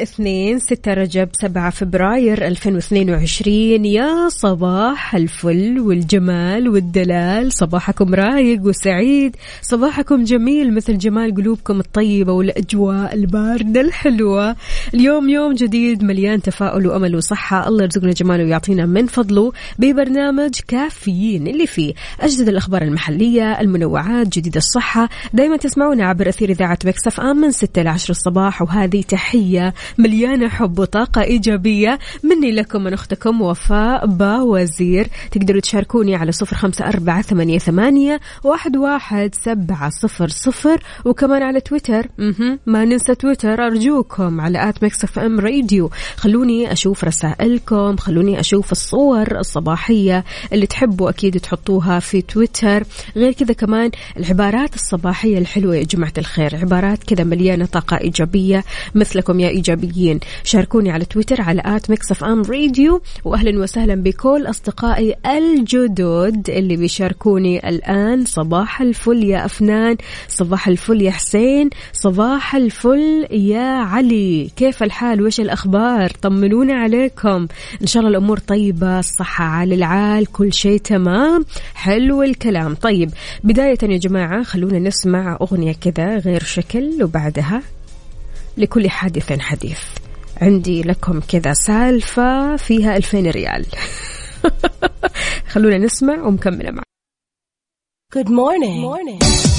الاثنين 6 رجب 7 فبراير 2022 يا صباح الفل والجمال والدلال. صباحكم رايق وسعيد. صباحكم جميل مثل جمال قلوبكم الطيبة والأجواء الباردة الحلوة. اليوم يوم جديد مليان تفاؤل وأمل وصحة. الله يرزقنا جماله ويعطينا من فضله ببرنامج كافيين اللي فيه أجدد الأخبار المحلية المنوعات جديد الصحة. دايما تسمعونا عبر أثير إذاعة مكسف آم من 6 ل 10 الصباح. وهذه تحية مليانة حب وطاقة إيجابية. مني لكم من أختكم وفاء باوزير تقدروا تشاركوني على صفر خمسة أربعة ثمانية, ثمانية واحد, واحد سبعة صفر صفر. وكمان على تويتر. ما ننسى تويتر. أرجوكم على at ميكس إف إم راديو. خلوني أشوف رسائلكم. خلوني أشوف الصور الصباحية اللي تحبوا أكيد تحطوها في تويتر. غير كذا كمان العبارات الصباحية الحلوة يا جماعة الخير. عبارات كذا مليانة طاقة إيجابية. مثلكم يا إيجابيين. شاركوني على تويتر على at ميكس أف أم راديو وأهلا وسهلا بكل أصدقائي الجدد اللي بيشاركوني الآن. صباح الفل يا أفنان. صباح الفل يا حسين. صباح الفل يا علي. كيف الحال؟ وش الأخبار؟ طمنونا عليكم. إن شاء الله الأمور طيبة الصحة على العال كل شيء تمام. حلو الكلام. طيب بداية يا جماعة خلونا نسمع أغنية كذا غير شكل وبعدها لكل حادث حديث. عندي لكم كذا سالفة فيها ألفين ريال خلونا نسمع ومكملة معكم Good morning. Good morning.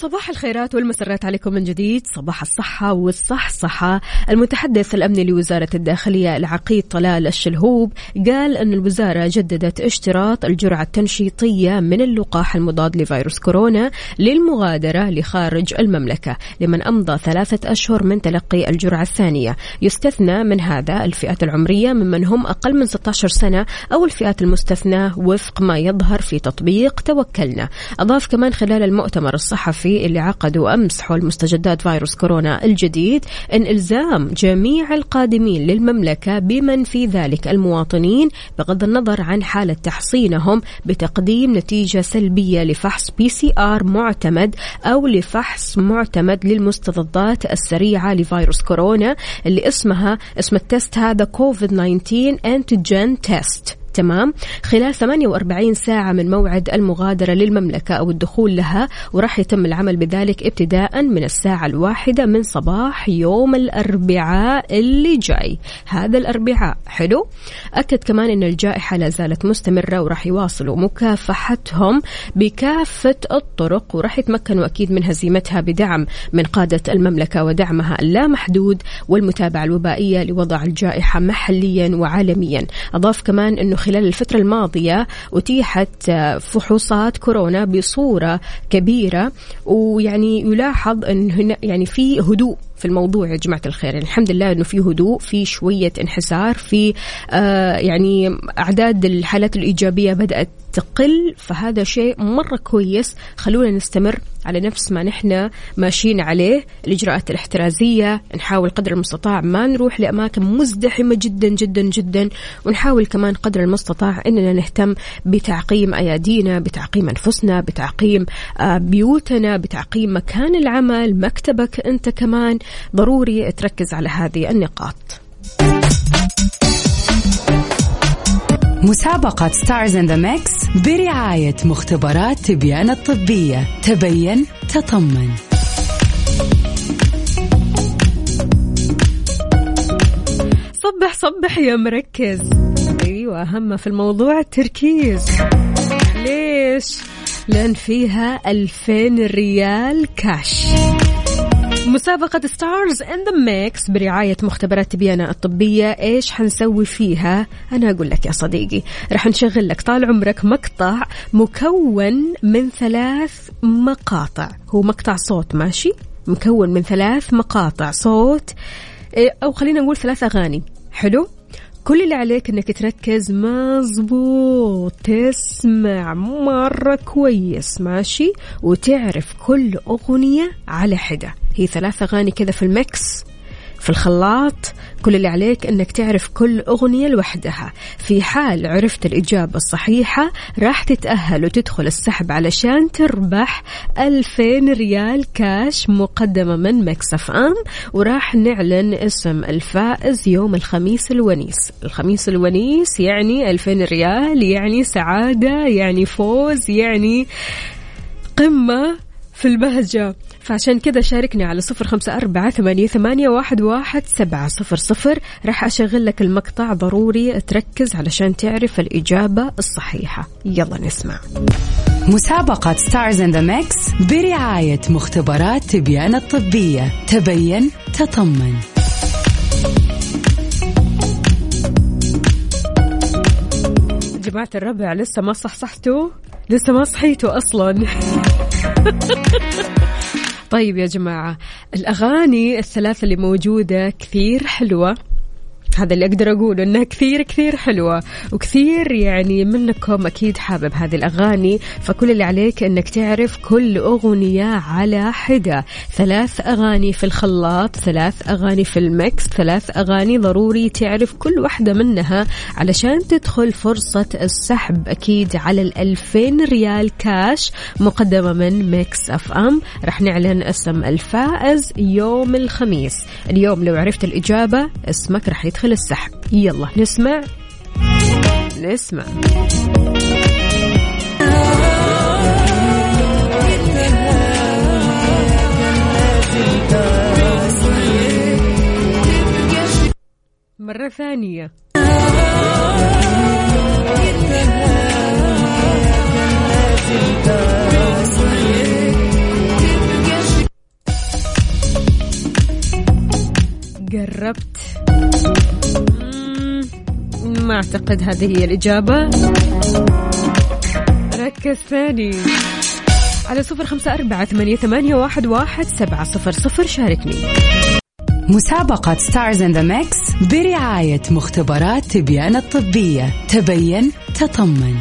صباح الخيرات والمسرات عليكم من جديد. صباح الصحة والصحصحة المتحدث الأمني لوزارة الداخلية العقيد طلال الشلهوب قال أن الوزارة جددت اشتراط الجرعة التنشيطية من اللقاح المضاد لفيروس كورونا للمغادرة لخارج المملكة لمن أمضى ثلاثة أشهر من تلقي الجرعة الثانية. يستثنى من هذا الفئات العمرية ممن هم أقل من 16 سنة أو الفئات المستثناة وفق ما يظهر في تطبيق توكلنا. أضاف كمان خلال المؤتمر الصحفي اللي عقدوا أمس حول مستجدات فيروس كورونا الجديد أن إلزام جميع القادمين للمملكة بمن في ذلك المواطنين بغض النظر عن حالة تحصينهم بتقديم نتيجة سلبية لفحص PCR معتمد أو لفحص معتمد للمستضدات السريعة لفيروس كورونا اللي اسمها اسم ال test هذا كوفيد 19 antigen test تمام. خلال 48 ساعة من موعد المغادرة للمملكة أو الدخول لها وراح يتم العمل بذلك ابتداء من الساعة الواحدة من صباح يوم الأربعاء اللي جاي. هذا الأربعاء. حلو. أكد كمان أن الجائحة لا زالت مستمرة وراح يواصلوا مكافحتهم بكافة الطرق وراح يتمكنوا أكيد من هزيمتها بدعم من قادة المملكة ودعمها اللامحدود والمتابعة الوبائية لوضع الجائحة محليا وعالميا. أضاف كمان أنه خلال الفترة الماضية أتيحت فحوصات كورونا بصورة كبيرة ويعني يلاحظ أن يعني في هدوء. في الموضوع يا جماعة الخير. يعني الحمد لله أنه في هدوء في شوية انحسار في آه يعني أعداد الحالات الإيجابية بدأت تقل. فهذا شيء مرة كويس. خلونا نستمر على نفس ما نحن ماشيين عليه. الإجراءات الاحترازية نحاول قدر المستطاع ما نروح لأماكن مزدحمة جدا جدا جدا. ونحاول كمان قدر المستطاع أننا نهتم بتعقيم أيادينا بتعقيم أنفسنا بتعقيم بيوتنا بتعقيم مكان العمل مكتبك أنت كمان. ضروري تركز على هذه النقاط. مسابقة Stars in the Mix برعاية مختبرات تبيان الطبية. تبين تطمن. صبح صبح يا مركز. أيوه أهم في الموضوع التركيز. ليش؟ لأن فيها ألفين ريال كاش مسابقة Stars in the Mix برعاية مختبرات تبيان الطبية. إيش حنسوي فيها؟ أنا أقول لك يا صديقي راح نشغل لك طال عمرك مقطع مكون من ثلاث مقاطع. هو مقطع صوت ماشي؟ مكون من ثلاث مقاطع صوت. أو خلينا نقول ثلاث أغاني. حلو؟ كل اللي عليك إنك تركز. مظبوط. تسمع مرة كويس ماشي؟ وتعرف كل أغنية على حدة. هي ثلاث أغاني كذا في المكس في الخلاط كل اللي عليك إنك تعرف كل أغنية لوحدها. في حال عرفت الإجابة الصحيحة راح تتأهل وتدخل السحب علشان تربح 2000 ريال كاش مقدمة من Mix FM وراح نعلن اسم الفائز يوم الخميس الونيس. الخميس الونيس يعني 2000 ريال يعني سعادة يعني فوز يعني قمة. في البهجة. فعشان كذا شاركني على صفر خمسة أربعة ثمانية, ثمانية واحد, واحد سبعة صفر صفر. راح أشغل لك المقطع ضروري تركز علشان تعرف الإجابة الصحيحة. يلا نسمع. مسابقة Stars in the Mix برعاية مختبرات تبيان الطبية. تبين تطمن. جماعة الربع لسه ما صحصحتوا؟ لسه ما صحيتوا أصلا. طيب يا جماعة الأغاني الثلاثة اللي موجودة كثير حلوة. هذا اللي أقدر أقوله إنها كثير كثير حلوة. وكثير يعني منكم أكيد حابب هذه الأغاني. فكل اللي عليك إنك تعرف كل أغنية على حدة. ثلاث أغاني في الخلاط ثلاث أغاني في المكس ثلاث أغاني ضروري تعرف كل واحدة منها علشان تدخل فرصة السحب أكيد على الألفين ريال كاش مقدمة من Mix FM. راح نعلن اسم الفائز يوم الخميس. اليوم لو عرفت الإجابة اسمك يدخل يدخل السحب. يلا نسمع. نسمع. مرة ثانية. قربت ما أعتقد هذه هي الإجابة. ركز ثاني. على صفر خمسة أربعة ثمانية, ثمانية واحد, واحد سبعة صفر صفر شاركني. مسابقة Stars in the Mix برعاية مختبرات تبيان الطبية. تبين تطمن.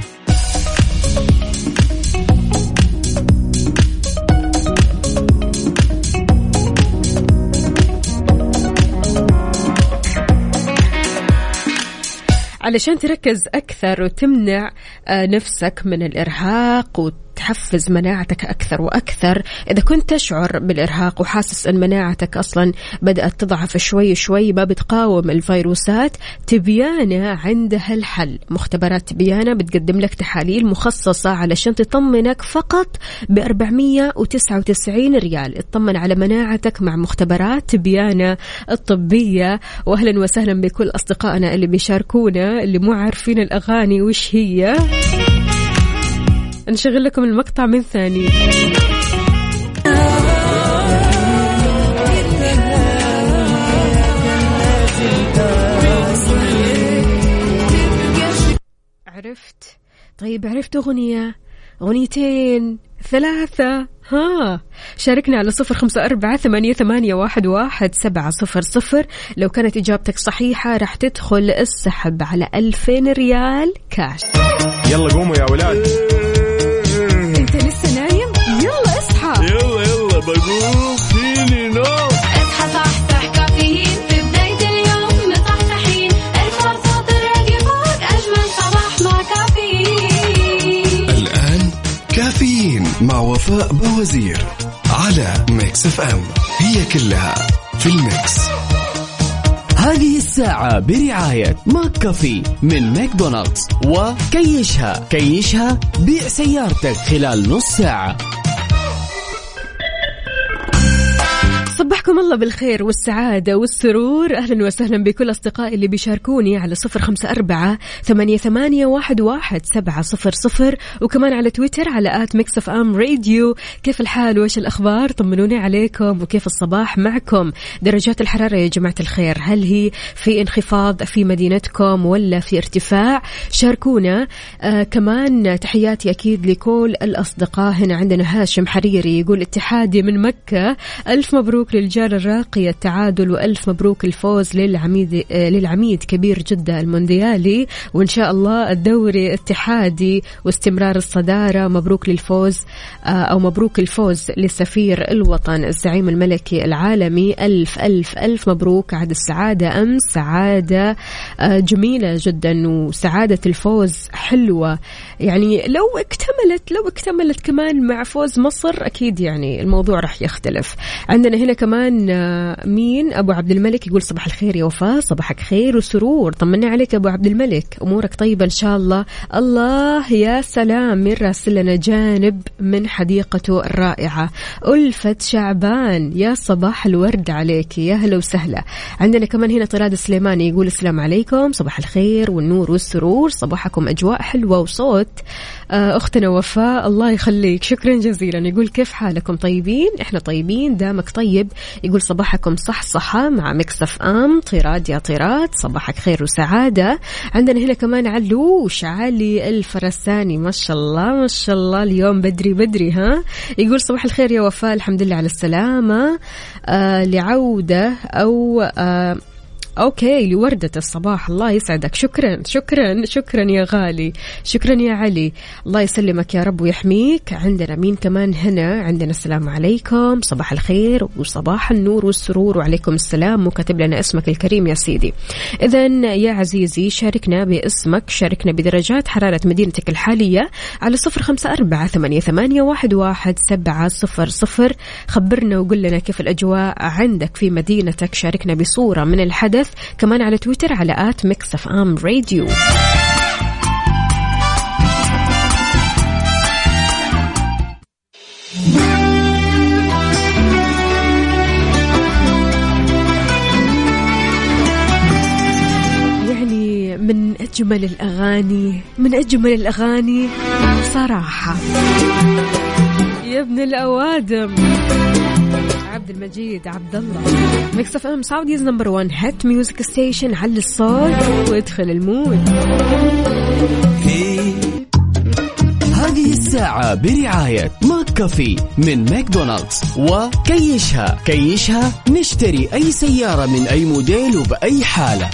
علشان تركز أكثر وتمنع آه، نفسك من الإرهاق تحفز مناعتك أكثر وأكثر. إذا كنت تشعر بالإرهاق وحاسس أن مناعتك أصلا بدأت تضعف شوي شوي ما بتقاوم الفيروسات تبيانة عندها الحل مختبرات تبيانة بتقدم لك تحاليل مخصصة علشان تطمنك فقط ب 499 ريال. اطمن على مناعتك مع مختبرات تبيانة الطبية. وأهلا وسهلا بكل أصدقائنا اللي بيشاركونا اللي مو عارفين الأغاني وش هي. نشغل لكم المقطع من ثاني. عرفت؟ طيب عرفت أغنية؟ أغنيتين ثلاثة. ها شاركنا على صفر خمسة أربعة ثمانية, ثمانية واحد, واحد سبعة صفر صفر. لو كانت إجابتك صحيحة راح تدخل السحب على ألفين ريال كاش يلا قوموا يا ولاد. بقوم فيني نوم اصحى صحصح كافيين في بداية اليوم مصحصحين الفرصة تراقي فوق أجمل صباح مع كافيين الآن كافيين مع وفاء بوزير على Mix FM. هي كلها في ال Mix. هذه الساعة برعاية ماك كافي من ماكدونالدز وكيشها كيشها بيع سيارتك خلال نص ساعة. صبحكم الله بالخير والسعادة والسرور. أهلا وسهلا بكل أصدقائي اللي بيشاركوني على صفر خمسة أربعة ثمانية, ثمانية واحد, واحد سبعة صفر صفر. وكمان على تويتر على at Mix FM Radio. كيف الحال؟ وإيش الأخبار؟ طمنوني عليكم وكيف الصباح معكم؟ درجات الحرارة يا جماعة الخير هل هي في انخفاض في مدينتكم ولا في ارتفاع؟ شاركونا. آه كمان تحياتي أكيد لكل الأصدقاء. هنا عندنا هاشم حريري يقول اتحادي من مكة. ألف مبروك الرجال الراقية التعادل وألف مبروك الفوز للعميد آه، للعميد كبير جدة المونديالي. وإن شاء الله الدوري اتحادي واستمرار الصدارة مبروك للفوز آه، أو مبروك الفوز لسفير الوطن الزعيم الملكي العالمي. ألف ألف ألف مبروك. عاد السعادة أمس سعادة آه، جميلة جدا وسعادة الفوز حلوة. يعني لو اكتملت لو اكتملت كمان مع فوز مصر أكيد يعني الموضوع راح يختلف. عندنا هنا كمان آه، مين؟ أبو عبد الملك يقول صباح الخير يا وفاء صباحك خير وسرور. طمنا عليك أبو عبد الملك. أمورك طيبة إن شاء الله. الله يا سلام من راسل لنا جانب من حديقته الرائعة؟ ألفة شعبان يا صباح الورد عليك يا هلا وسهلا. عندنا كمان هنا طراد السليماني يقول السلام عليكم صباح الخير والنور والسرور صباحكم أجواء حلوة وصوت. آه، أختنا وفاء الله يخليك شكرا جزيلا. يقول كيف حالكم طيبين؟ إحنا طيبين دامك طيب. يقول صباحكم صح صحة مع Mix FM طراد يا طراد صباحك خير وسعادة. عندنا هنا كمان علوش علي الفرساني. ما شاء الله ما شاء الله اليوم بدري بدري ها؟ يقول صباح الخير يا وفاء الحمد لله على السلامة. آه لعودة أو آه أوكي لوردة الصباح. الله يسعدك. شكرا شكرا شكرا يا غالي. شكرا يا علي. الله يسلمك يا رب ويحميك. عندنا مين كمان هنا؟ عندنا السلام عليكم. صباح الخير وصباح النور والسرور. وعليكم السلام. وكاتب لنا اسمك الكريم يا سيدي. اذا يا عزيزي شاركنا باسمك. شاركنا بدرجات حرارة مدينتك الحالية على صفر خمسة أربعة ثمانية, ثمانية واحد, واحد سبعة صفر صفر. خبرنا وقول لنا كيف الأجواء عندك في مدينتك. شاركنا بصورة من الحدث. كمان على تويتر على at Mix FM Radio. يعني من أجمل الأغاني من أجمل الأغاني صراحة. يا ابن الأوادم. عبد المجيد عبد الله. Mix FM Saudi's number 1 hit music station على الصوت وادخل المود. هذه الساعة برعاية ماك كافي من ماكدونالدز. وكيشها. كيشها نشتري أي سيارة من أي موديل وبأي حالة.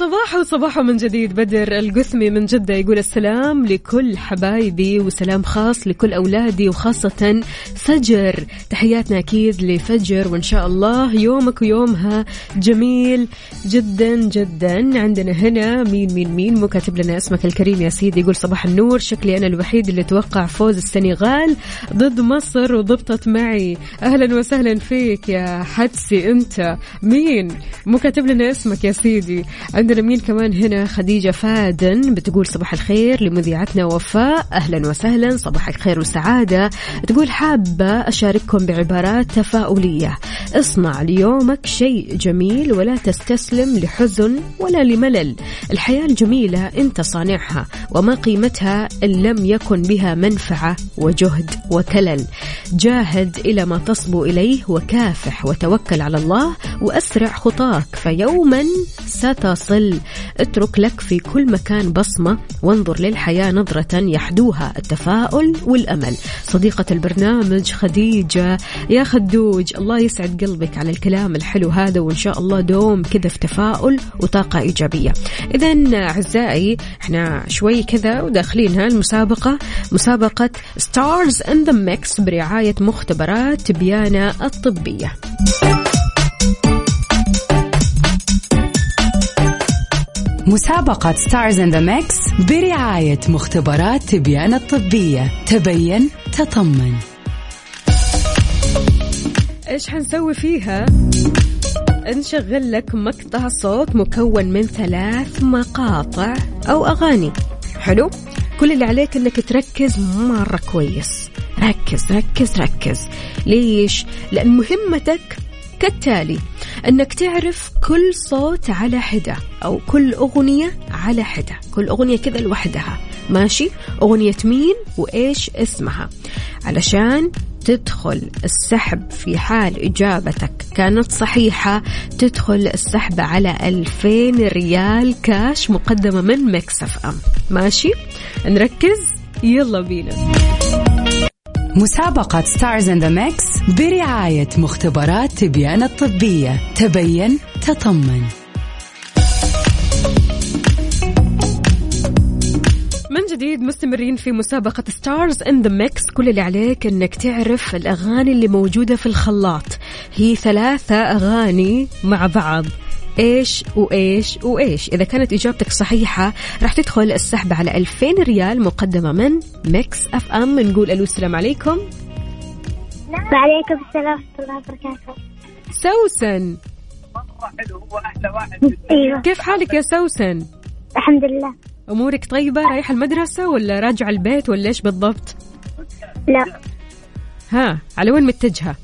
صباح وصباح من جديد. بدر القثمي من جدة يقول السلام لكل حبايبي وسلام خاص لكل أولادي وخاصة فجر. تحياتنا أكيد لفجر وإن شاء الله يومك ويومها جميل جدا جدا. عندنا هنا مين مين مين مو كاتب لنا اسمك الكريم يا سيدي يقول صباح النور. شكلي أنا الوحيد اللي توقع فوز السنغال ضد مصر وضبطت معي. أهلا وسهلا فيك يا حدسي أنت. مين مو كاتب لنا اسمك يا سيدي؟ عندنا مين كمان هنا خديجة فادن بتقول صباح الخير لمذيعتنا وفاء. أهلا وسهلا صباح الخير والسعادة. تقول حابة أشارككم بعبارات تفاؤلية. اصنع ليومك شيء جميل ولا تستسلم لحزن ولا لملل. الحياة الجميلة أنت صانعها وما قيمتها إن لم يكن بها منفعة وجهد وكلل. جاهد إلى ما تصبو إليه وكافح وتوكل على الله وأسرع خطاك فيوما ستصل اترك لك في كل مكان بصمة. وانظر للحياة نظرة يحدوها. التفاؤل والأمل. صديقة البرنامج خديجة. يا خدوج الله يسعد قلبك على الكلام الحلو هذا. وإن شاء الله دوم كذا في تفاؤل وطاقة إيجابية. إذا أعزائي إحنا شوي كذا وداخلين المسابقة. مسابقة Stars in the Mix برعاية مختبرات تبيان الطبية. مسابقة Stars in the Mix برعاية مختبرات تبيان الطبية تبين تطمن إيش حنسوي فيها؟ نشغل لك مقطع صوت مكون من ثلاث مقاطع أو أغاني حلو؟ كل اللي عليك إنك تركز مرة كويس ركز ركز ركز ليش؟ لأن مهمتك كالتالي إنك تعرف كل صوت على حدة أو كل أغنية على حدة. كل أغنية كذا لوحدها. ماشي؟ أغنية مين وإيش اسمها؟ علشان تدخل السحب في حال إجابتك. كانت صحيحة تدخل السحب على 2000 ريال كاش مقدمة من Mix FM. ماشي؟ نركز؟ يلا بينا. مسابقة Stars in the Mix برعاية مختبرات تبيان الطبية. تبين تطمن. من جديد مستمرين في مسابقة Stars in the Mix كل اللي عليك إنك تعرف الأغاني اللي موجودة في الخلاط. هي ثلاثة أغاني مع بعض. إيش وإيش وإيش. إذا كانت إجابتك صحيحة راح تدخل السحب على 2000 ريال مقدمة من Mix FM. نقول ألو السلام عليكم. وعليكم السلام ورحمة الله وبركاته. سوسن. أيوة. كيف حالك يا سوسن؟ الحمد لله. أمورك طيبة؟ رايحة المدرسة ولا راجعة البيت ولا إيش بالضبط؟ لا. ها على وين متجهة؟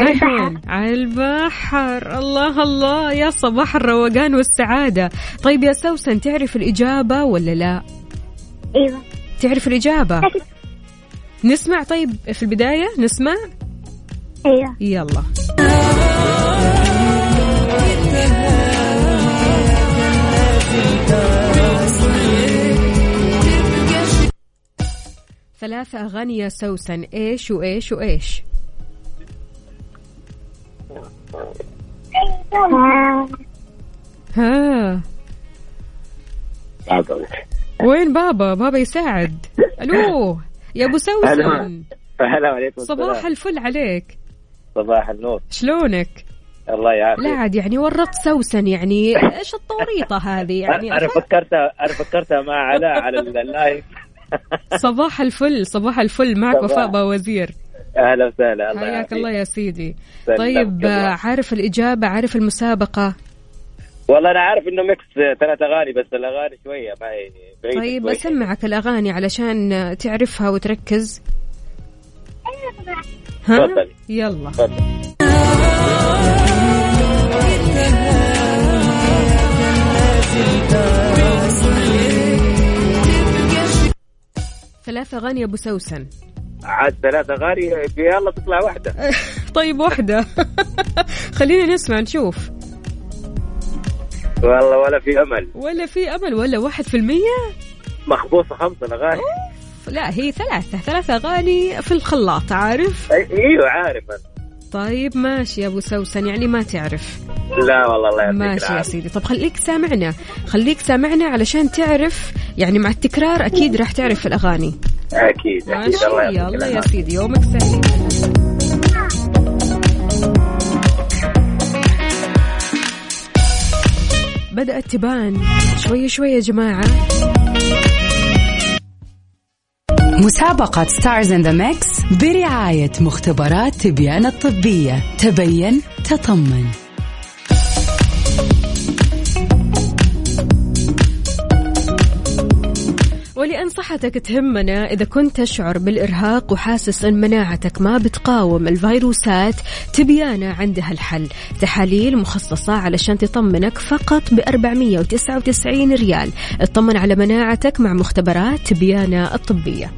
رايحة البحر. على البحر. الله الله يا صباح الروقان والسعادة. طيب يا سوسن تعرف الإجابة ولا لا؟ أيوة. تعرف الإجابة؟ نسمع. طيب في البداية نسمع؟ أيوة. يلا. ثلاثة أغاني يا سوسن. إيش وإيش وإيش؟ ها. وين بابا؟ بابا يساعد. ألو يا أبو سوسن. هلا عليكم صباح. الفل عليك. صباح النور. شلونك؟ الله يعافيك. لا عاد يعني ورط سوسن يعني. إيش التوريطة هذه يعني؟ أنا فكرتها أنا فكرتها مع علاء على ال live صباح الفل صباح الفل. معك. وفاء باوزير. أهلا وسهلا الله حياك. الله يا سيدي طيب عارف الإجابة عارف المسابقة والله أنا عارف إنه mix ثلاث أغاني بس الأغاني شوية معي بعيدة طيب شوي. أسمعك الأغاني علشان تعرفها وتركز ها. يلا. ثلاث أغاني يا أبو سوسن عاد ثلاث اغاني يلا تطلع واحدة طيب واحدة خلينا نسمع نشوف. والله ولا في أمل. ولا في أمل ولا واحد في المية؟ مخبوصة خمسة الاغاني لا هي ثلاثة. ثلاث أغاني في الخلاط عارف؟ أي- إيوه عارف أنا. طيب ماشي يا أبو سوسن يعني ما تعرف. لا والله الله يعطيك ماشي يا سيدي. طب خليك سامعنا. خليك سامعنا علشان تعرف يعني مع التكرار أكيد راح تعرف الأغاني. أكيد أكيد. ماشي الله يلا يا. سيدي يومك سعيد بدأت تبان شوي شوي يا جماعة. مسابقة Stars in the Mix برعاية مختبرات تبيان الطبية. تبين تطمن. ولأن صحتك تهمنا إذا كنت تشعر بالإرهاق وحاسس أن مناعتك ما بتقاوم الفيروسات تبيانا عندها الحل تحاليل مخصصة علشان تطمنك فقط ب 499 ريال. اطمن على مناعتك مع مختبرات تبيانا الطبية.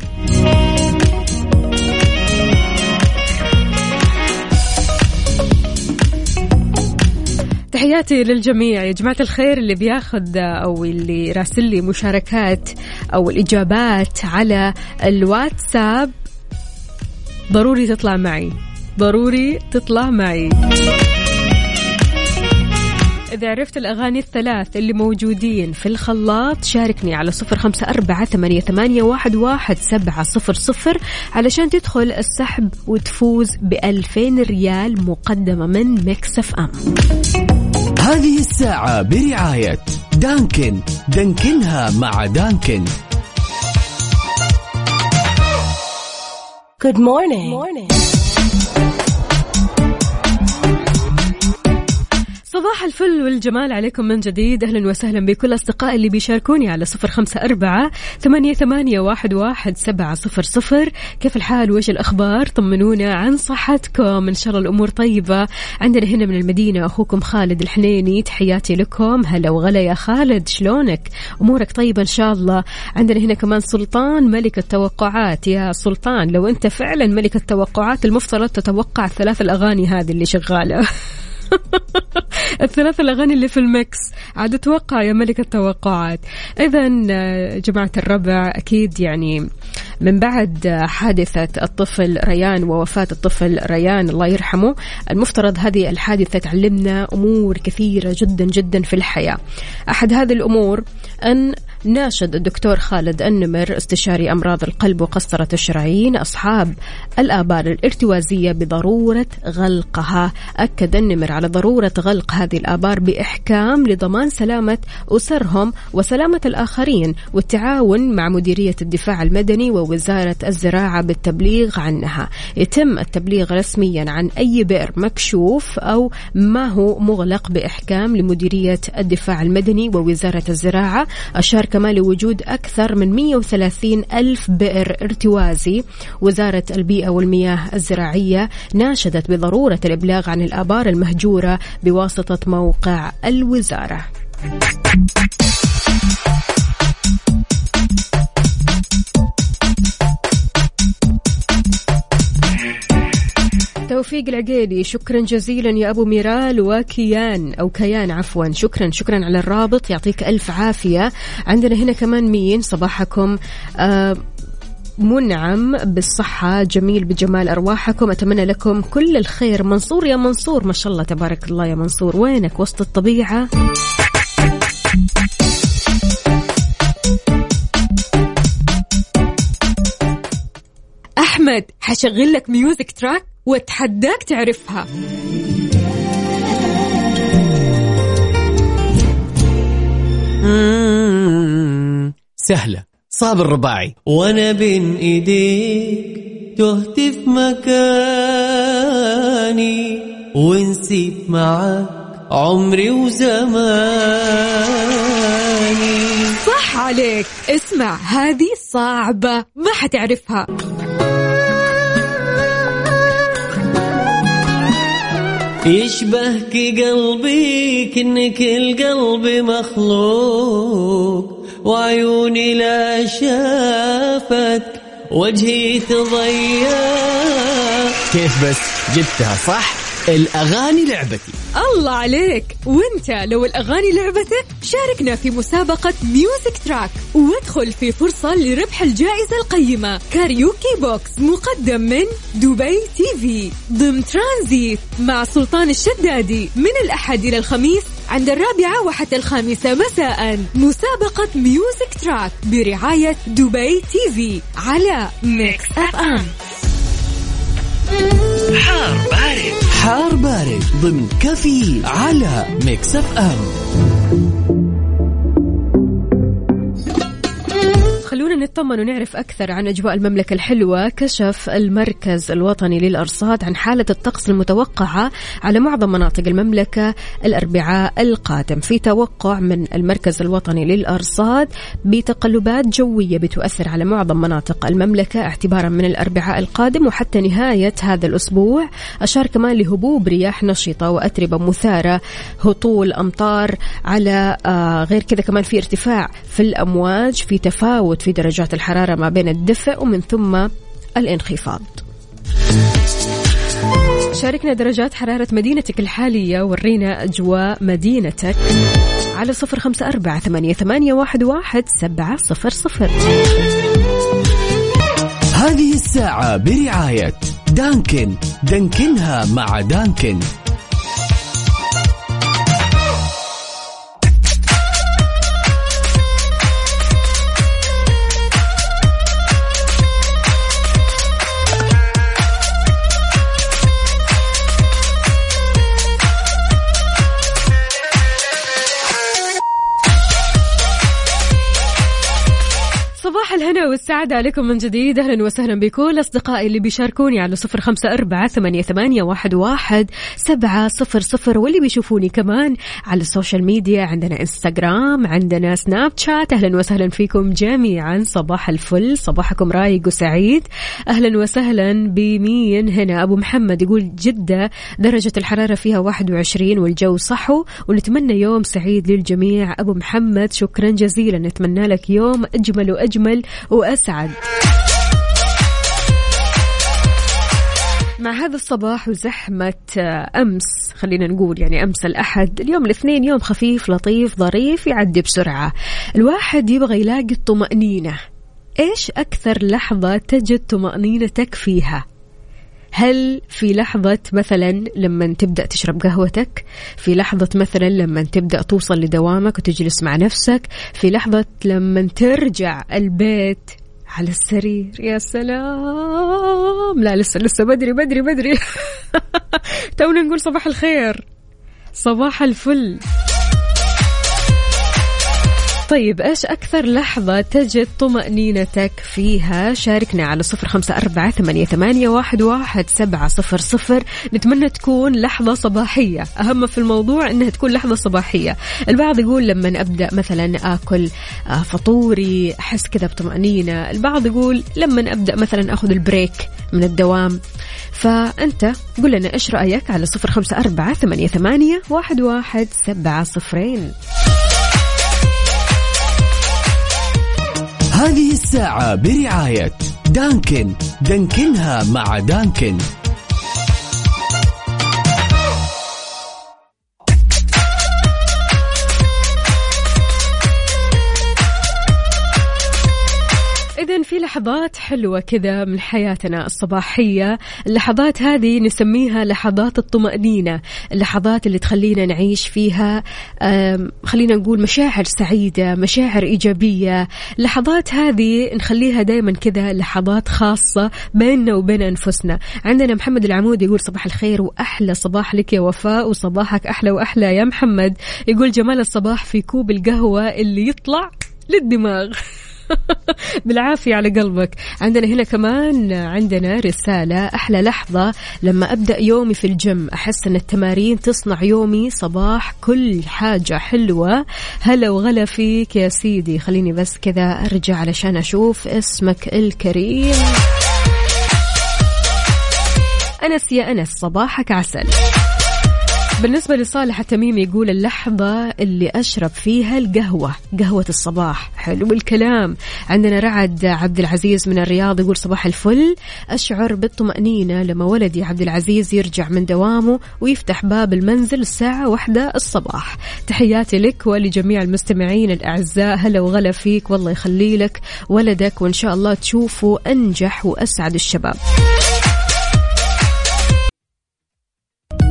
تحياتي للجميع. يا جماعة الخير اللي بياخذ أو اللي راسل لي مشاركات أو الإجابات على الواتساب ضروري تطلع معي. ضروري تطلع معي. إذا عرفت الأغاني الثلاث اللي موجودين في الخلاط شاركني على صفر خمسة أربعة ثمانية, ثمانية واحد, واحد سبعة صفر صفر علشان تدخل السحب وتفوز بألفين ريال مقدمة من Mix FM. هذه الساعة برعاية دانكن. دانكنها مع دانكن. Good morning. صباح الفل والجمال عليكم من جديد. أهلا وسهلا بكل أصدقائي اللي بيشاركوني على صفر خمسة أربعة ثمانية, ثمانية واحد, واحد سبعة صفر صفر. كيف الحال؟ وإيش الأخبار؟ طمنونا عن صحتكم. إن شاء الله الأمور طيبة. عندنا هنا من المدينة أخوكم خالد الحنيني. تحياتي لكم. هلا وغلا يا خالد. شلونك؟ أمورك طيبة إن شاء الله. عندنا هنا كمان سلطان ملك التوقعات. يا سلطان لو أنت فعلا ملك التوقعات المفترض تتوقع الثلاث الأغاني هذه اللي شغالة. الثلاث الأغاني اللي في المكس عاد أتوقع يا ملك التوقعات. إذا جماعة الربع أكيد يعني من بعد حادثة الطفل ريان ووفاة الطفل ريان الله يرحمه المفترض هذه الحادثة تعلمنا أمور كثيرة جدا جدا في الحياة. أحد هذه الأمور أن ناشد الدكتور خالد النمر استشاري أمراض القلب وقسطرة الشرايين أصحاب الآبار الارتوازية بضرورة غلقها. أكد النمر على ضرورة غلق هذه الآبار بإحكام لضمان سلامة أسرهم وسلامة الآخرين والتعاون مع مديرية الدفاع المدني ووزارة الزراعة بالتبليغ عنها. يتم التبليغ رسميا عن أي بئر مكشوف أو ما هو مغلق بإحكام لمديرية الدفاع المدني ووزارة الزراعة. أشار كمان لوجود أكثر من 130 ألف بئر ارتوازي. وزارة البيئة والمياه الزراعية ناشدت بضرورة الإبلاغ عن الآبار المهجورة بواسطة موقع الوزارة. توفيق العقيلي. شكرا جزيلا يا أبو ميرال وكيان أو كيان عفوا. شكرا شكرا على الرابط. يعطيك ألف عافية. عندنا هنا كمان مين صباحكم. آه منعم بالصحة. جميل بجمال أرواحكم. أتمنى لكم كل الخير. منصور يا منصور. ما شاء الله تبارك الله يا منصور. وينك وسط الطبيعة؟ أحمد حشغل لك music track واتحداك تعرفها. سهلة. صابر الرباعي وأنا بين ايديك تهت في مكاني ونسيت معاك عمري وزماني. صح عليك. اسمع هذه صعبة ما حتعرفها. يشبهك قلبي كأنك القلب مخلوق. وعيوني لا شافت وجهي تضيق. كيف بس جبتها صح؟ الأغاني لعبتي. الله عليك. وانت لو الأغاني لعبتك شاركنا في مسابقة music track وادخل في فرصة لربح الجائزة القيمة. karaoke box مقدم من دبي TV. ضمن ترانزيت مع سلطان الشدادي من الأحد إلى الخميس عند الرابعة وحتى الخامسة مساء. مسابقة music track برعاية دبي TV على Mix FM حار بارد. حار بارد ضمن كفي على Mix FM. خلونا نطمن ونعرف أكثر عن أجواء المملكة الحلوة كشف المركز الوطني للأرصاد عن حالة الطقس المتوقعة على معظم مناطق المملكة الأربعاء القادم. في توقع من المركز الوطني للأرصاد بتقلبات جوية بتؤثر على معظم مناطق المملكة اعتبارا من الأربعاء القادم وحتى نهاية هذا الأسبوع. أشار كمان لهبوب رياح نشطة وأتربة مثارة هطول أمطار على آه غير كذا كمان في ارتفاع في الأمواج في تفاوت في درجات الحرارة ما بين الدفء ومن ثم الانخفاض. شاركنا درجات حرارة مدينتك الحالية ورينا أجواء مدينتك على صفر خمسة أربعة ثمانية, واحد سبعة صفر صفر. هذه الساعة برعاية دانكن. دانكنها مع دانكن. الهنا والسعادة عليكم من جديد. أهلا وسهلا بكل أصدقائي اللي بيشاركوني على صفر خمسة أربعة ثمانية, ثمانية واحد, واحد سبعة صفر صفر واللي بيشوفوني كمان على ال social media. عندنا إنستغرام عندنا سناب شات. أهلا وسهلا فيكم جميعا. صباح الفل. صباحكم رايق وسعيد. أهلا وسهلا بمين هنا؟ أبو محمد يقول جدة درجة الحرارة فيها 21 والجو صحو ونتمنى يوم سعيد للجميع. أبو محمد شكرا جزيلا. نتمنى لك يوم أجمل وأجمل وأسعد. مع هذا الصباح وزحمة أمس خلينا نقول يعني أمس الأحد اليوم الاثنين يوم خفيف لطيف ظريف يعدي بسرعة. الواحد يبغى يلاقي الطمأنينة. إيش أكثر لحظة تجد طمأنينتك فيها هل في لحظة مثلا لما تبدأ تشرب قهوتك؟ في لحظة مثلا لما تبدأ توصل لدوامك وتجلس مع نفسك؟ في لحظة لما ترجع البيت على السرير يا سلام. لا لسه لسه بدري بدري بدري. تونا نقول صباح الخير. صباح الفل. طيب إيش أكثر لحظة تجد طمأنينتك فيها؟ شاركنا على صفر خمسة أربعة ثمانية, ثمانية واحد, واحد سبعة صفر صفر. نتمنى تكون لحظة صباحية. أهم في الموضوع أنها تكون لحظة صباحية. البعض يقول لما أبدأ مثلا أكل آه، فطوري أحس كذا بطمأنينة. البعض يقول لما أبدأ مثلا أخذ البريك من الدوام. فأنت قل لنا إيش رأيك على صفر خمسة أربعة ثمانية, ثمانية واحد, واحد سبعة صفرين. هذه الساعة برعاية دانكن. دانكنها مع دانكن. في لحظات حلوة كذا من حياتنا الصباحية. اللحظات هذه نسميها لحظات الطمأنينة. اللحظات اللي تخلينا نعيش فيها خلينا نقول مشاعر سعيدة مشاعر إيجابية. اللحظات هذه نخليها دايما كذا لحظات خاصة بيننا وبين أنفسنا. عندنا محمد العمود يقول صباح الخير وأحلى صباح لك يا وفاء وصباحك أحلى وأحلى يا محمد. يقول جمال الصباح في كوب القهوة اللي يطلع للدماغ. بالعافية على قلبك. عندنا هنا كمان عندنا رسالة. أحلى لحظة لما أبدأ يومي في الجيم. أحس أن التمارين تصنع يومي صباح كل حاجة حلوة. هلا وغلا فيك يا سيدي. خليني بس كذا أرجع علشان أشوف اسمك الكريم. أنس يا أنس صباحك عسل. بالنسبة لصالح التميمي يقول اللحظة اللي أشرب فيها القهوة قهوة الصباح. حلو الكلام. عندنا رعد عبد العزيز من الرياض يقول صباح الفل. أشعر بالطمأنينة لما ولدي عبد العزيز يرجع من دوامه ويفتح باب المنزل الساعة واحدة الصباح. تحياتي لك ولجميع المستمعين الأعزاء. هلا وغلا فيك. والله يخلي لك ولدك وإن شاء الله تشوفه أنجح وأسعد الشباب.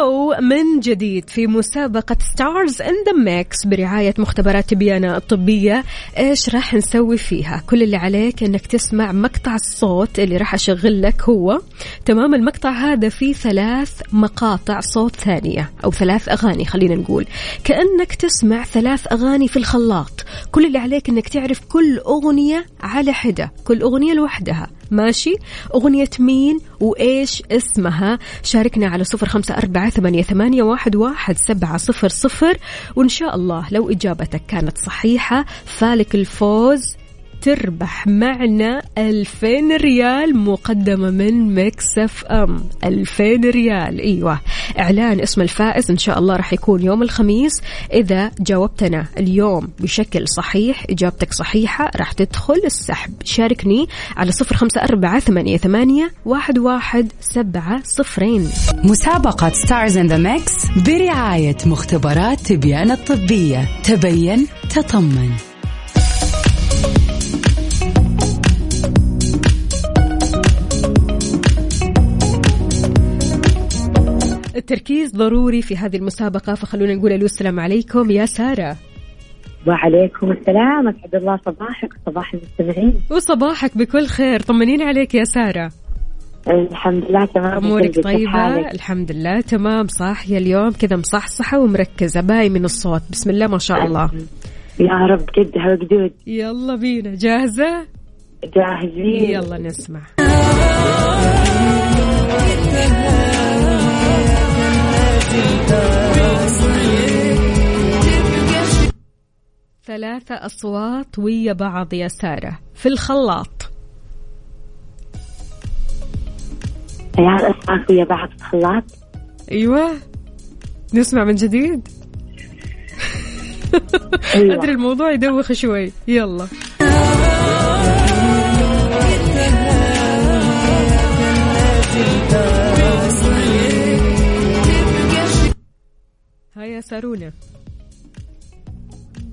سو من جديد في مسابقة Stars in the Mix برعاية مختبرات تبيان الطبية. إيش راح نسوي فيها؟ كل اللي عليك إنك تسمع مقطع الصوت اللي راح أشغل لك هو. تمام المقطع هذا فيه ثلاث مقاطع صوت ثانية أو ثلاث أغاني خلينا نقول. كأنك تسمع ثلاث أغاني في الخلاط. كل اللي عليك إنك تعرف كل أغنية على حدة كل أغنية لوحدها. ماشي؟ أغنية مين وإيش اسمها؟ شاركنا على صفر خمسة أربعة ثمانية, واحد, واحد سبعة صفر صفر. وإن شاء الله لو إجابتك كانت صحيحة فالك الفوز تربح معنا 2000 ريال مقدمة من مكسف أم. 2000 ريال. أيوة. إعلان اسم الفائز إن شاء الله راح يكون يوم الخميس. إذا جاوبتنا اليوم بشكل صحيح إجابتك صحيحة راح تدخل السحب. شاركني على صفر خمسة أربعة ثمانية, ثمانية واحد, واحد سبعة صفرين. مسابقة Stars in the Mix برعاية مختبرات تبيان الطبية. تبين تطمن. التركيز ضروري في هذه المسابقة فخلونا نقول ألو السلام عليكم. يا سارة. وعليكم السلام. أسعد الله صباحك صباح المستمعين. وصباحك بكل خير. طمنين عليك يا سارة. الحمد لله تمام. طيبة؟ حالك؟ الحمد لله تمام. صاحية اليوم؟ كذا مصحصحة ومركزة. باي من الصوت. بسم الله ما شاء الله. يا رب قدها وقدود يلا بينا. جاهزة؟ جاهزين. يلا نسمع. ثلاثة أصوات ويا بعض يا سارة. في الخلاط. عيال اسمع ويا بعض في الخلاط؟ أيوة. نسمع من جديد. أيوة. أدري الموضوع يدوخ شوي. يلا. يا سارونا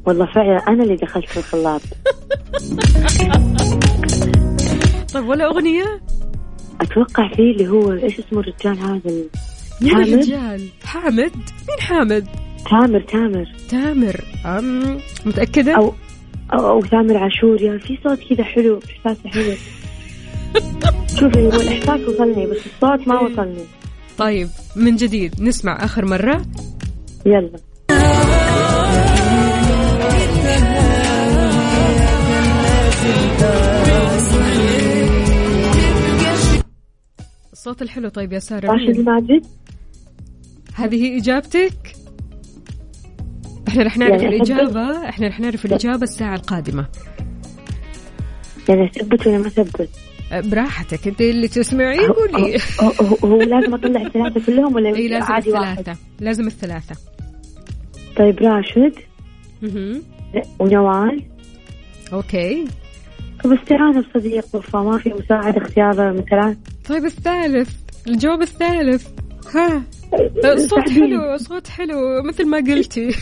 والله فعلا أنا اللي دخلت في الخلاط. طيب ولا أغنية؟ أتوقع فيه اللي هو إيش اسمه الرجال هذا؟ مين حامد؟ الرجال. حامد؟ مين حامد؟ تامر تامر. تامر. أم متأكدة؟ أو أو, أو تامر عاشور يا في صوت كذا حلو احساسه حلو. شوفي هو الإحساس وصلني بس الصوت ما وصلني. طيب من جديد نسمع آخر مرة. يلا. الصوت الحلو طيب يا سارة. راشد؟ الماجد هذه هي إجابتك؟ إحنا رح نعرف يعني الإجابة إحنا رح نعرف الإجابة الساعة القادمة. يعني اثبت ولا ما اثبت؟ أه، براحتك أنت اللي تسمعي قولي. هو, لازم أطلع الثلاثة كلهم ولا إي لازم عادي واحد؟ الثلاثة. لازم الثلاثة. طيب راشد. ونوال. أوكي. طب استعانة بصديق وفا ما في مساعدة اختيار من ثلاث طيب الثالث الجواب الثالث ها. صوت ساعديني. حلو صوت حلو مثل ما قلتي.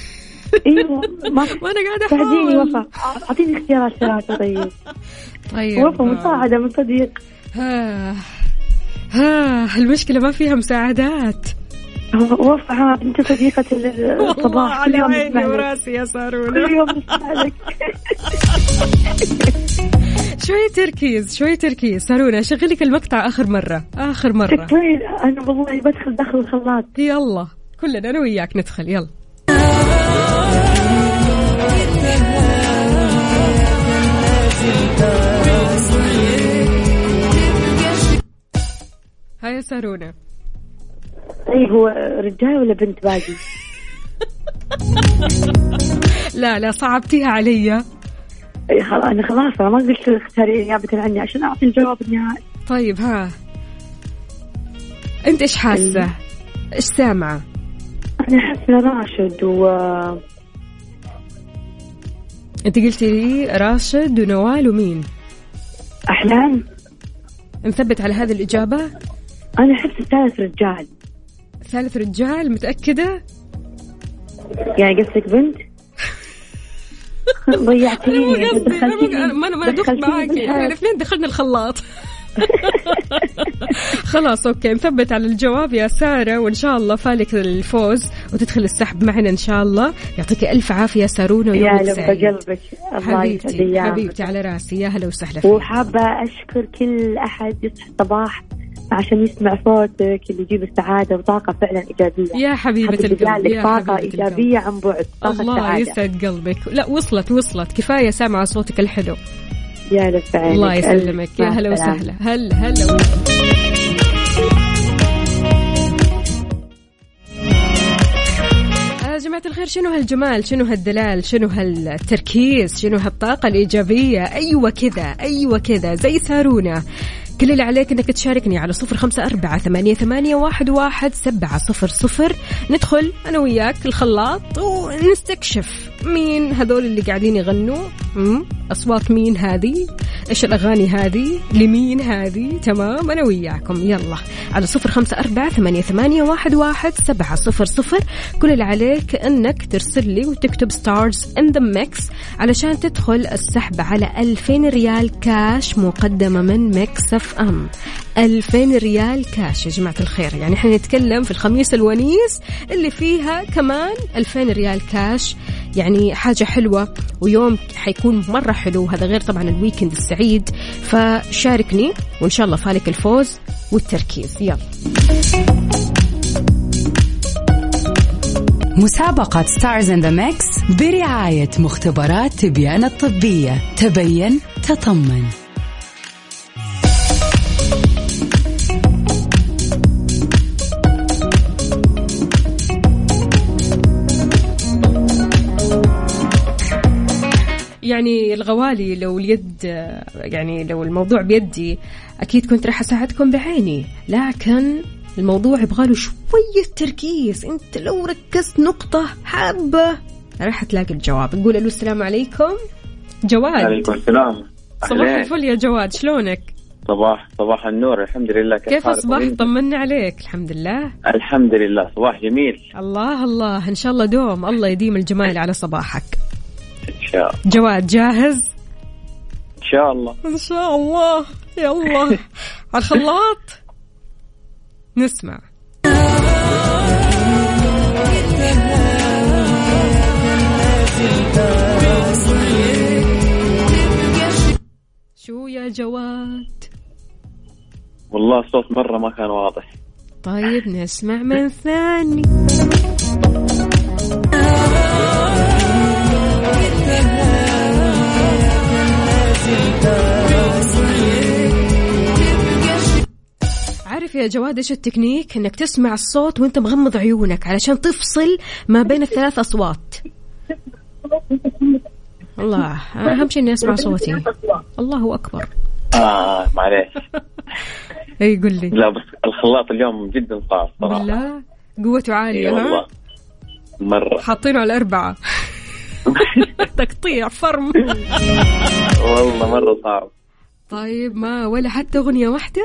أيوه ما وأنا قاعدة ساعديني أحاول. وفا أعطيني اختيارات ثلاثة طيب. طيب. وفا مساعدة من صديق. ها. ها المشكلة ما فيها مساعدات. وفا ها انت صديقة الصباح كل على يوم عيني. وراسي يا كل سارونا يوم نسمع لك. شوي تركيز شوي تركيز. سارونا شغلك المقطع آخر مرة. آخر مرة. طيب أنا والله بدخل داخل الخلاط. يلا كلنا أنا وياك ندخل يلا. هيا سارونا طيب هو رجال ولا بنت باقي؟ لا لا صعبتيها علي. إيه خلاص أنا خلاص ما قلت اختاري نيابة عني عشان أعطي الجواب النهائي. طيب ها. أنت إيش حاسة؟ إيش سامعة؟ أنا حاسة راشد و أنت قلتي لي راشد ونوال ومين؟ أحلام؟ نثبت على هذه الإجابة؟ أنا احس الثالث رجال. ثالث رجال متأكدة؟ يعني قصدك بنت؟ ضيعتيني مو قصدي أنا مو- دخلتيني- أنا- ما أنا ما دخلت معاكي. إحنا. الاثنين دخلنا الخلاط. خلاص أوكي نثبت على الجواب يا سارة وإن شاء الله فالك الفوز وتدخل السحب معنا إن شاء الله. يعطيك ألف عافية سارونا يا ويومك لب سعيد. قلبك حبيبتي حبيبتي على راسي. يا هلا وسهلا فيك. وحابة أشكر كل أحد يصحى الصباح عشان يسمع صوتك اللي يجيب السعادة وطاقة فعلا إيجابية. يا اللي القلب يا طاقة حبيبة إيجابية عن بعد طاقة الله سعادة. يسعد قلبك. لا وصلت وصلت. كفاية سامعه صوتك الحلو. يا لف عينك الله يسلمك. يا هلا. وسهلا. هلا هلا يا جماعة الخير شنو هالجمال؟ شنو هالدلال؟ شنو هالتركيز؟ شنو هالطاقة الإيجابية؟ أيوة كذا أيوة كذا. زي سارونا كل اللي عليك إنك تشاركني على صفر خمسة أربعة ثمانية, ثمانية واحد, واحد سبعة صفر صفر. ندخل أنا وياك الخلاط ونستكشف. مين هذول اللي قاعدين يغنوا؟ أصوات مين هذه؟ إيش الأغاني هذه؟ لمين هذه؟ تمام أنا وياكم. يلا على صفر خمسة أربعة ثمانية, ثمانية واحد, واحد سبعة صفر صفر. كل اللي عليك أنك ترسل لي وتكتب Stars in the Mix علشان تدخل السحب على 2000 ريال كاش مقدمة من Mix FM. 2000 ريال كاش يا جماعة الخير. يعني إحنا نتكلم في الخميس الونيس اللي فيها كمان 2000 ريال كاش يعني حاجة حلوة ويوم حيكون مرة حلو. هذا غير طبعا ال weekend السعيد. فشاركني وإن شاء الله فالك الفوز والتركيز. يلا. مسابقة Stars in the Mix برعاية مختبرات تبيان الطبية. تبين تطمن. يعني الغوالي لو اليد يعني لو الموضوع بيدي أكيد كنت راح أساعدكم بعيني. لكن الموضوع يبغاله شوية تركيز. أنت لو ركزت نقطة حابة راح تلاقي الجواب. نقول ألو السلام عليكم. جواد. عليكم السلام. صباح الفل يا جواد شلونك؟ صباح صباح النور. الحمد لله كيف أصبحت؟ أنتم؟ طمنا عليك الحمد لله. الحمد لله صباح جميل. الله الله إن شاء الله دوم. الله يديم الجمال على صباحك. إن شاء الله. جواد جاهز؟ إن شاء الله. إن شاء الله. يلا. على الخلاط. نسمع. شو يا جواد؟ والله الصوت مرة ما كان واضح. طيب نسمع من ثاني. يا جواد إيش التكنيك إنك تسمع الصوت وإنت مغمض عيونك علشان تفصل ما بين الثلاث أصوات. الله أهم شيء إني أسمع صوتي. الله أكبر. آه معليش. إي قل لي. لا بس الخلاط اليوم جدا صعب صراحة. بالله؟ قوته عالية والله. مرة. حاطينه على أربعة تقطيع فرم. والله مرة صعب. طيب ما ولا حتى أغنية واحدة؟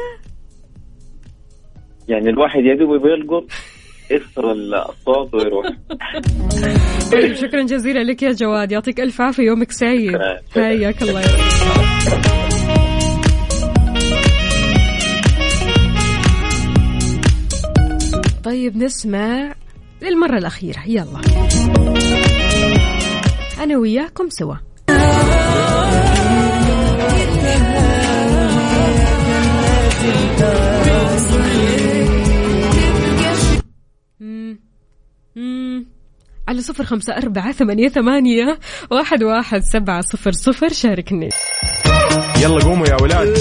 يعني الواحد يا دوب يلقط يكسر الصوت ويروح. طيب شكرا جزيلا لك يا جواد. يعطيك ألف عافية يومك سعيد. حياك الله. طيب نسمع للمرة الأخيرة. يلا. أنا وياكم سوا. على صفر خمسة أربعة ثمانية ثمانية واحد واحد سبعة صفر صفر. شاركني. يلا قوموا يا ولاد.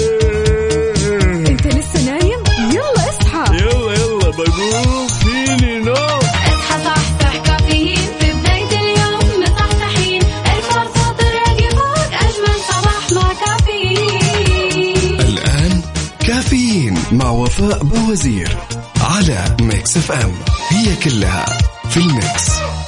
أنت لسه نايم؟ يلا اصحى. يلا يلا بقوم فيني نوم اصحى صحصح كافيين. في بداية اليوم مصحصحين. الفرصة فوق أجمل صباح مع كافيين. الآن كافيين مع وفاء بوزير على Mix FM. هي كلها في ال Mix.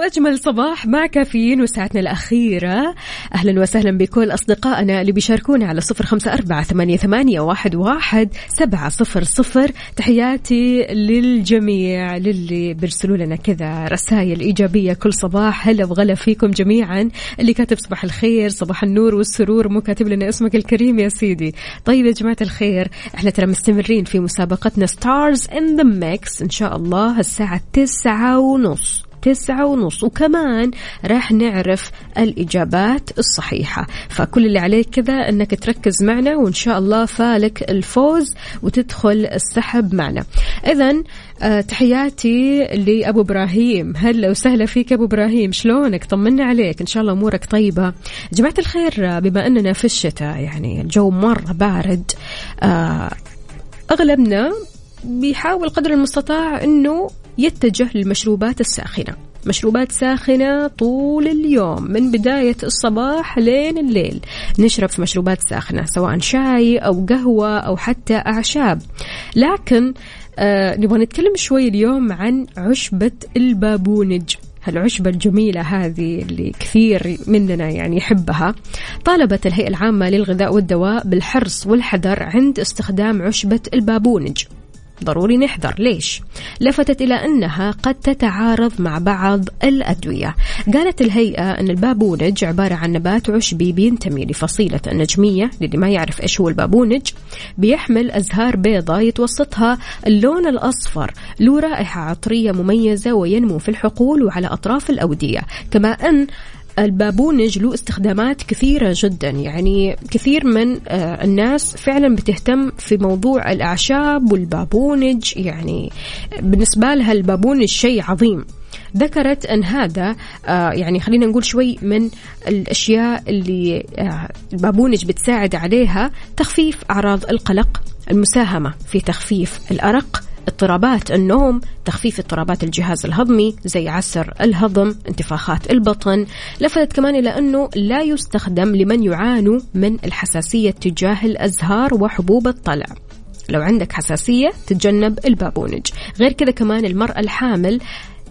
وأجمل صباح مع كافيين وساعتنا الأخيرة. أهلا وسهلا بكل أصدقائنا اللي بيشاركونا على صفر خمسة أربعة ثمانية, ثمانية واحد, واحد سبعة صفر صفر. تحياتي للجميع للي بيرسلوا لنا كذا رسائل إيجابية كل صباح. هلا وغلا فيكم جميعا. اللي كاتب صباح الخير صباح النور والسرور مو كاتب لنا اسمك الكريم يا سيدي. طيب يا جماعة الخير إحنا ترى مستمرين في مسابقتنا Stars in the Mix إن شاء الله الساعة تسعة ونص. تسعة ونص. وكمان راح نعرف الإجابات الصحيحة. فكل اللي عليك كذا أنك تركز معنا وإن شاء الله فالك الفوز وتدخل السحب معنا. إذا آه، تحياتي لأبو إبراهيم. هلا وسهلا فيك أبو إبراهيم. شلونك؟ طمنا عليك. إن شاء الله أمورك طيبة. جماعة الخير بما أننا في الشتاء يعني الجو مرة بارد آه، أغلبنا بيحاول قدر المستطاع أنه يتجه للمشروبات الساخنة. مشروبات ساخنة طول اليوم من بداية الصباح لين الليل. نشرب في مشروبات ساخنة سواء شاي أو قهوة أو حتى أعشاب. لكن آه نبغى نتكلم شوي اليوم عن عشبة البابونج. هالعشبة الجميلة هذه اللي كثير مننا يعني يحبها طالبت الهيئة العامة للغذاء والدواء بالحرص والحذر عند استخدام عشبة البابونج. ضروري نحذر. ليش؟ لفتت إلى أنها قد تتعارض مع بعض الأدوية. قالت الهيئة أن البابونج عبارة عن نبات عشبي بينتمي لفصيلة النجمية للي ما يعرف إيش هو البابونج بيحمل أزهار بيضاء يتوسطها اللون الأصفر له رائحة عطرية مميزة وينمو في الحقول وعلى أطراف الأودية. كما أن البابونج له استخدامات كثيرة جدا. يعني كثير من آه، الناس فعلا بتهتم في موضوع الأعشاب والبابونج. يعني بالنسبة لها البابونج شيء عظيم. ذكرت أن هذا آه، يعني خلينا نقول شوي من الأشياء اللي آه، البابونج بتساعد عليها تخفيف أعراض القلق المساهمة في تخفيف الأرق اضطرابات النوم تخفيف اضطرابات الجهاز الهضمي زي عسر الهضم انتفاخات البطن. لفتت كمان إلى أنه لا يستخدم لمن يعانوا من الحساسية تجاه الأزهار وحبوب الطلع. لو عندك حساسية تتجنب البابونج. غير كذا كمان المرأة الحامل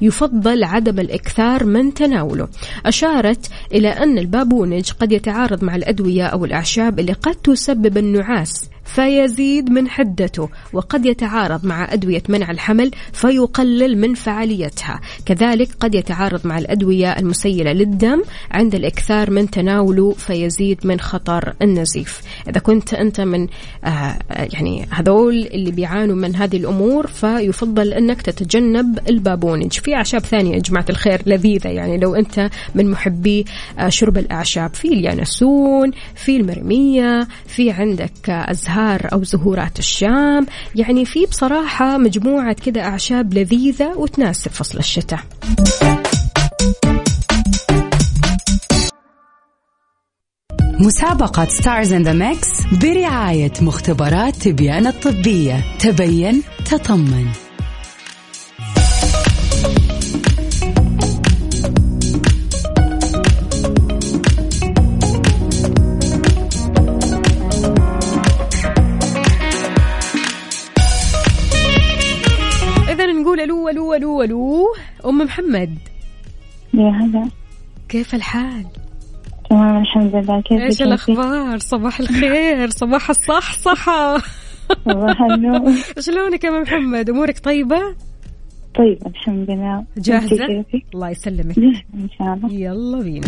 يفضل عدم الإكثار من تناوله. أشارت إلى أن البابونج قد يتعارض مع الأدوية أو الأعشاب اللي قد تسبب النعاس فيزيد من حدته وقد يتعارض مع أدوية منع الحمل فيقلل من فعاليتها. كذلك قد يتعارض مع الأدوية المسيلة للدم عند الإكثار من تناوله فيزيد من خطر النزيف. إذا كنت أنت من آه يعني هذول اللي بيعانوا من هذه الأمور فيفضل أنك تتجنب البابونج. في أعشاب ثانية يا جماعة الخير لذيذة يعني لو أنت من محبي آه شرب الأعشاب. في اليانسون في المرمية في عندك آه أزهار أو زهورات الشام. يعني في بصراحة مجموعة كده أعشاب لذيذة وتناسب فصل الشتاء. مسابقة Stars in the Mix برعاية مختبرات تبيان الطبية. تبين تطمن. ألو ألو ألو أم محمد. يا هلا. كيف الحال؟ تمام الحمد لله. كيف إيش الأخبار؟ صباح الخير. صباح الصحصحة صباح النور. شلونك يا أم محمد؟ أمورك طيبة؟ طيب الحمد لله. جاهزة؟ الله يسلمك. إن شاء الله. يلا بينا.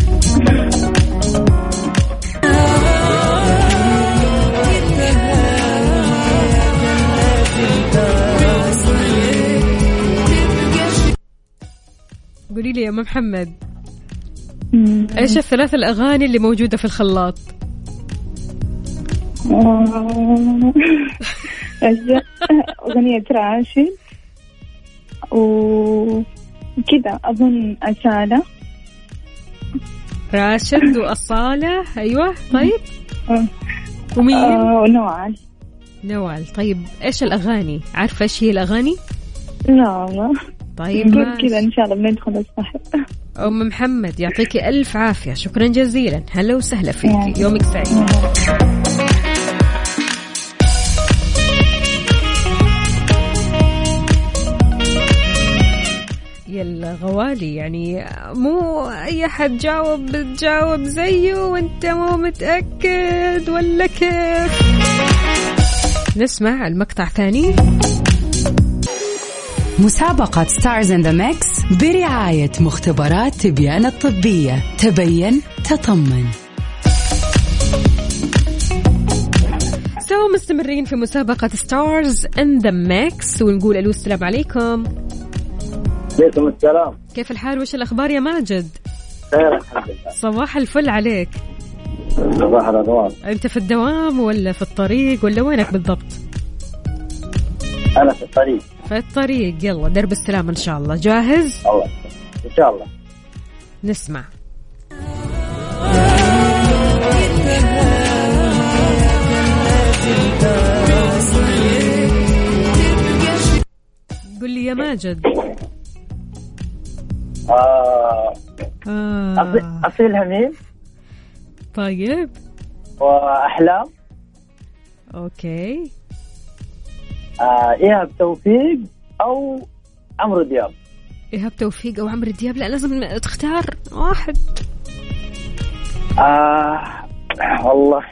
قولي لي يا أم محمد. إيش الثلاث الأغاني اللي موجودة في الخلاط. أغنية راشد وكذا أظن أسالة. راشد وأصالة. أيوه طيب. ومين؟ آه، ونوال نوال طيب. إيش الأغاني؟ عارفة إيش هي الأغاني؟ لا والله طيب نقول. كذا إن شاء الله بندخل الصحة أم محمد يعطيكي ألف عافية. شكرا جزيلا. هلا وسهلا فيك. يومك سعيد. يلا غوالي يعني مو أي حد جاوب بتجاوب زيه وأنت مو متأكد ولا كيف؟ نسمع المقطع ثاني مسابقة Stars in the Mix برعاية مختبرات تبيان الطبية. تبين تطمن. سوا مستمرين في مسابقة Stars in the Mix ونقول ألو السلام عليكم. عليكم السلام. كيف الحال؟ وش الأخبار يا ماجد؟ خير الحمد لله. صباح الفل عليك. صباح الانوار أنت في الدوام ولا في الطريق ولا وينك بالضبط؟ أنا في الطريق. في الطريق. يلا درب السلام إن شاء الله. جاهز؟ الله. إن شاء الله. نسمع. قل لي يا ماجد. آه. آه. أصيل- اصيلها مين طيب. وأحلام. أوكي. آه إيهاب توفيق أو عمرو دياب. إيهاب توفيق أو عمرو دياب. لا لازم تختار واحد. آه والله.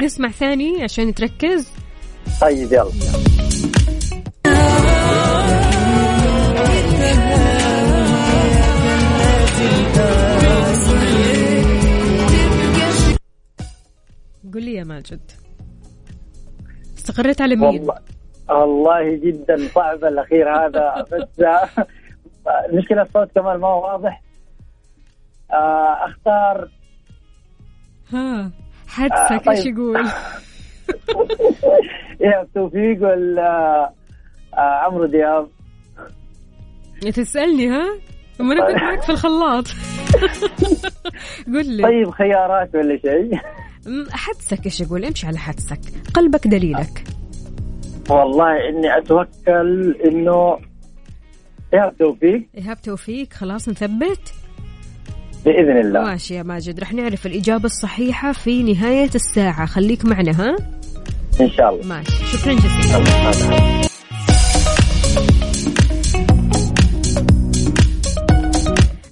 نسمع ثاني عشان تركز طيب يلا. قل لي يا ماجد. استقريت على مين؟ والله. والله جدا صعب الأخير هذا. بس آه، المشكلة الصوت كمان ما هو واضح. آه اختار ها حدسك آه، إيش طيب. يقول؟ ايهاب توفيق ولا عمرو دياب. تسألني ها؟ ما أنا كنت معك في الخلاط؟ قل لي. طيب خيارات ولا شيء؟ حدسك إيش يقول؟ امشي على حدسك قلبك دليلك. والله إني أتوكل إنه إيهاب توفيق. إيهاب توفيق خلاص نثبت؟ بإذن الله. ماشي يا ماجد رح نعرف الإجابة الصحيحة في نهاية الساعة. خليك معنا ها؟ إن شاء الله. ماشي شكرا جزيلا.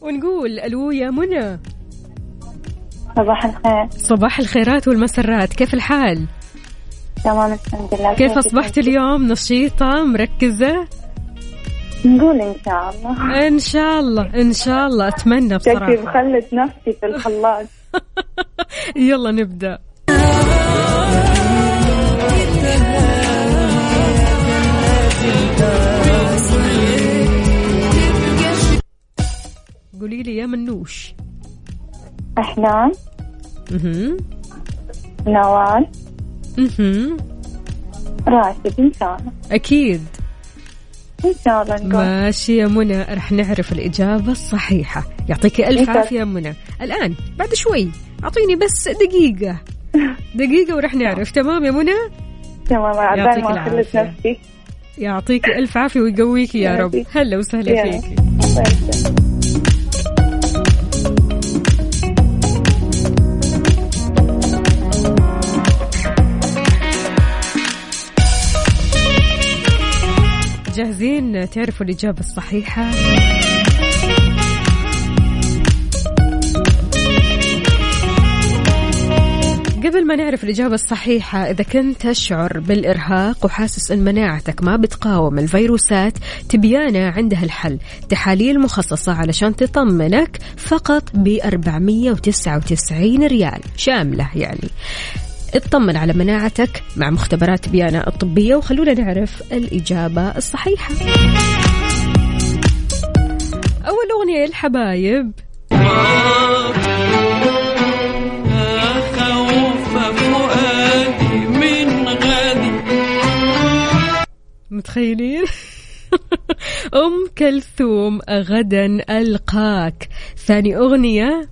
نقول ألو يا منى. صباح الخير. صباح الخيرات والمسرات كيف الحال؟ تمام الحمد لله. كيف أصبحت اليوم؟ نشيطة؟ مركزة؟ نقول إن شاء الله. إن شاء الله إن شاء الله. أتمنى شكلي بصراحة. بخلت نفسي في الخلاط. يلا نبدأ. قولي لي يا منوش. أها نوال. أها راشد إن شاء الله. أكيد. إن شاء الله نقول. ماشي يا منى رح نعرف الإجابة الصحيحة. يعطيك ألف إنت- عافية يا منى. الآن بعد شوي أعطيني بس دقيقة. دقيقة ورح نعرف. تمام يا منى؟ تمام عبال ما العافية. نفسي. يعطيك ألف عافية ويقويك يا رب. هلا وسهلا. فيك. جاهزين تعرفوا الإجابة الصحيحة؟ قبل ما نعرف الإجابة الصحيحة إذا كنت تشعر بالإرهاق وحاسس أن مناعتك ما بتقاوم الفيروسات تبيانا عندها الحل. تحاليل مخصصة علشان تطمنك فقط ب 499 ريال. شاملة يعني. اطمن على مناعتك مع مختبرات بيانا الطبية وخلونا نعرف الإجابة الصحيحة. أول أغنية غدي متخيلين؟ أم كلثوم غدا ألقاك. ثاني أغنية.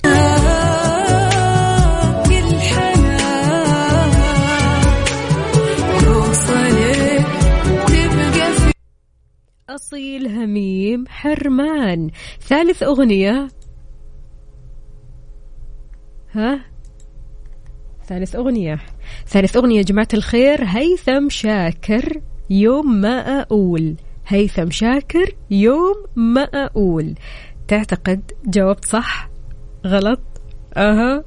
أصيل هميم حرمان. ثالث أغنية. ها؟ ثالث أغنية. ثالث أغنية يا جماعة الخير. هيثم شاكر يوم ما أقول. هيثم شاكر يوم ما أقول. تعتقد جاوبت صح؟ غلط؟ أها.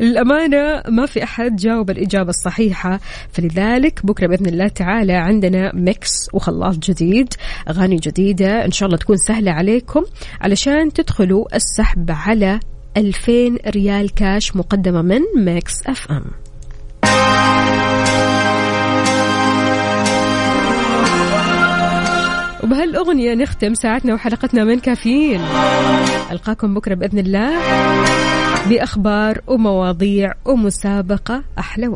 الأمانة ما في أحد جاوب الإجابة الصحيحة. فلذلك بكرة بإذن الله تعالى عندنا mix وخلاط جديد أغاني جديدة. إن شاء الله تكون سهلة عليكم. علشان تدخلوا السحب على 2000 ريال كاش مقدمة من Mix FM. وبهالأغنية نختم ساعتنا وحلقتنا من كافيين. ألقاكم بكرة بإذن الله. بأخبار ومواضيع ومسابقة أحلى وأحلى.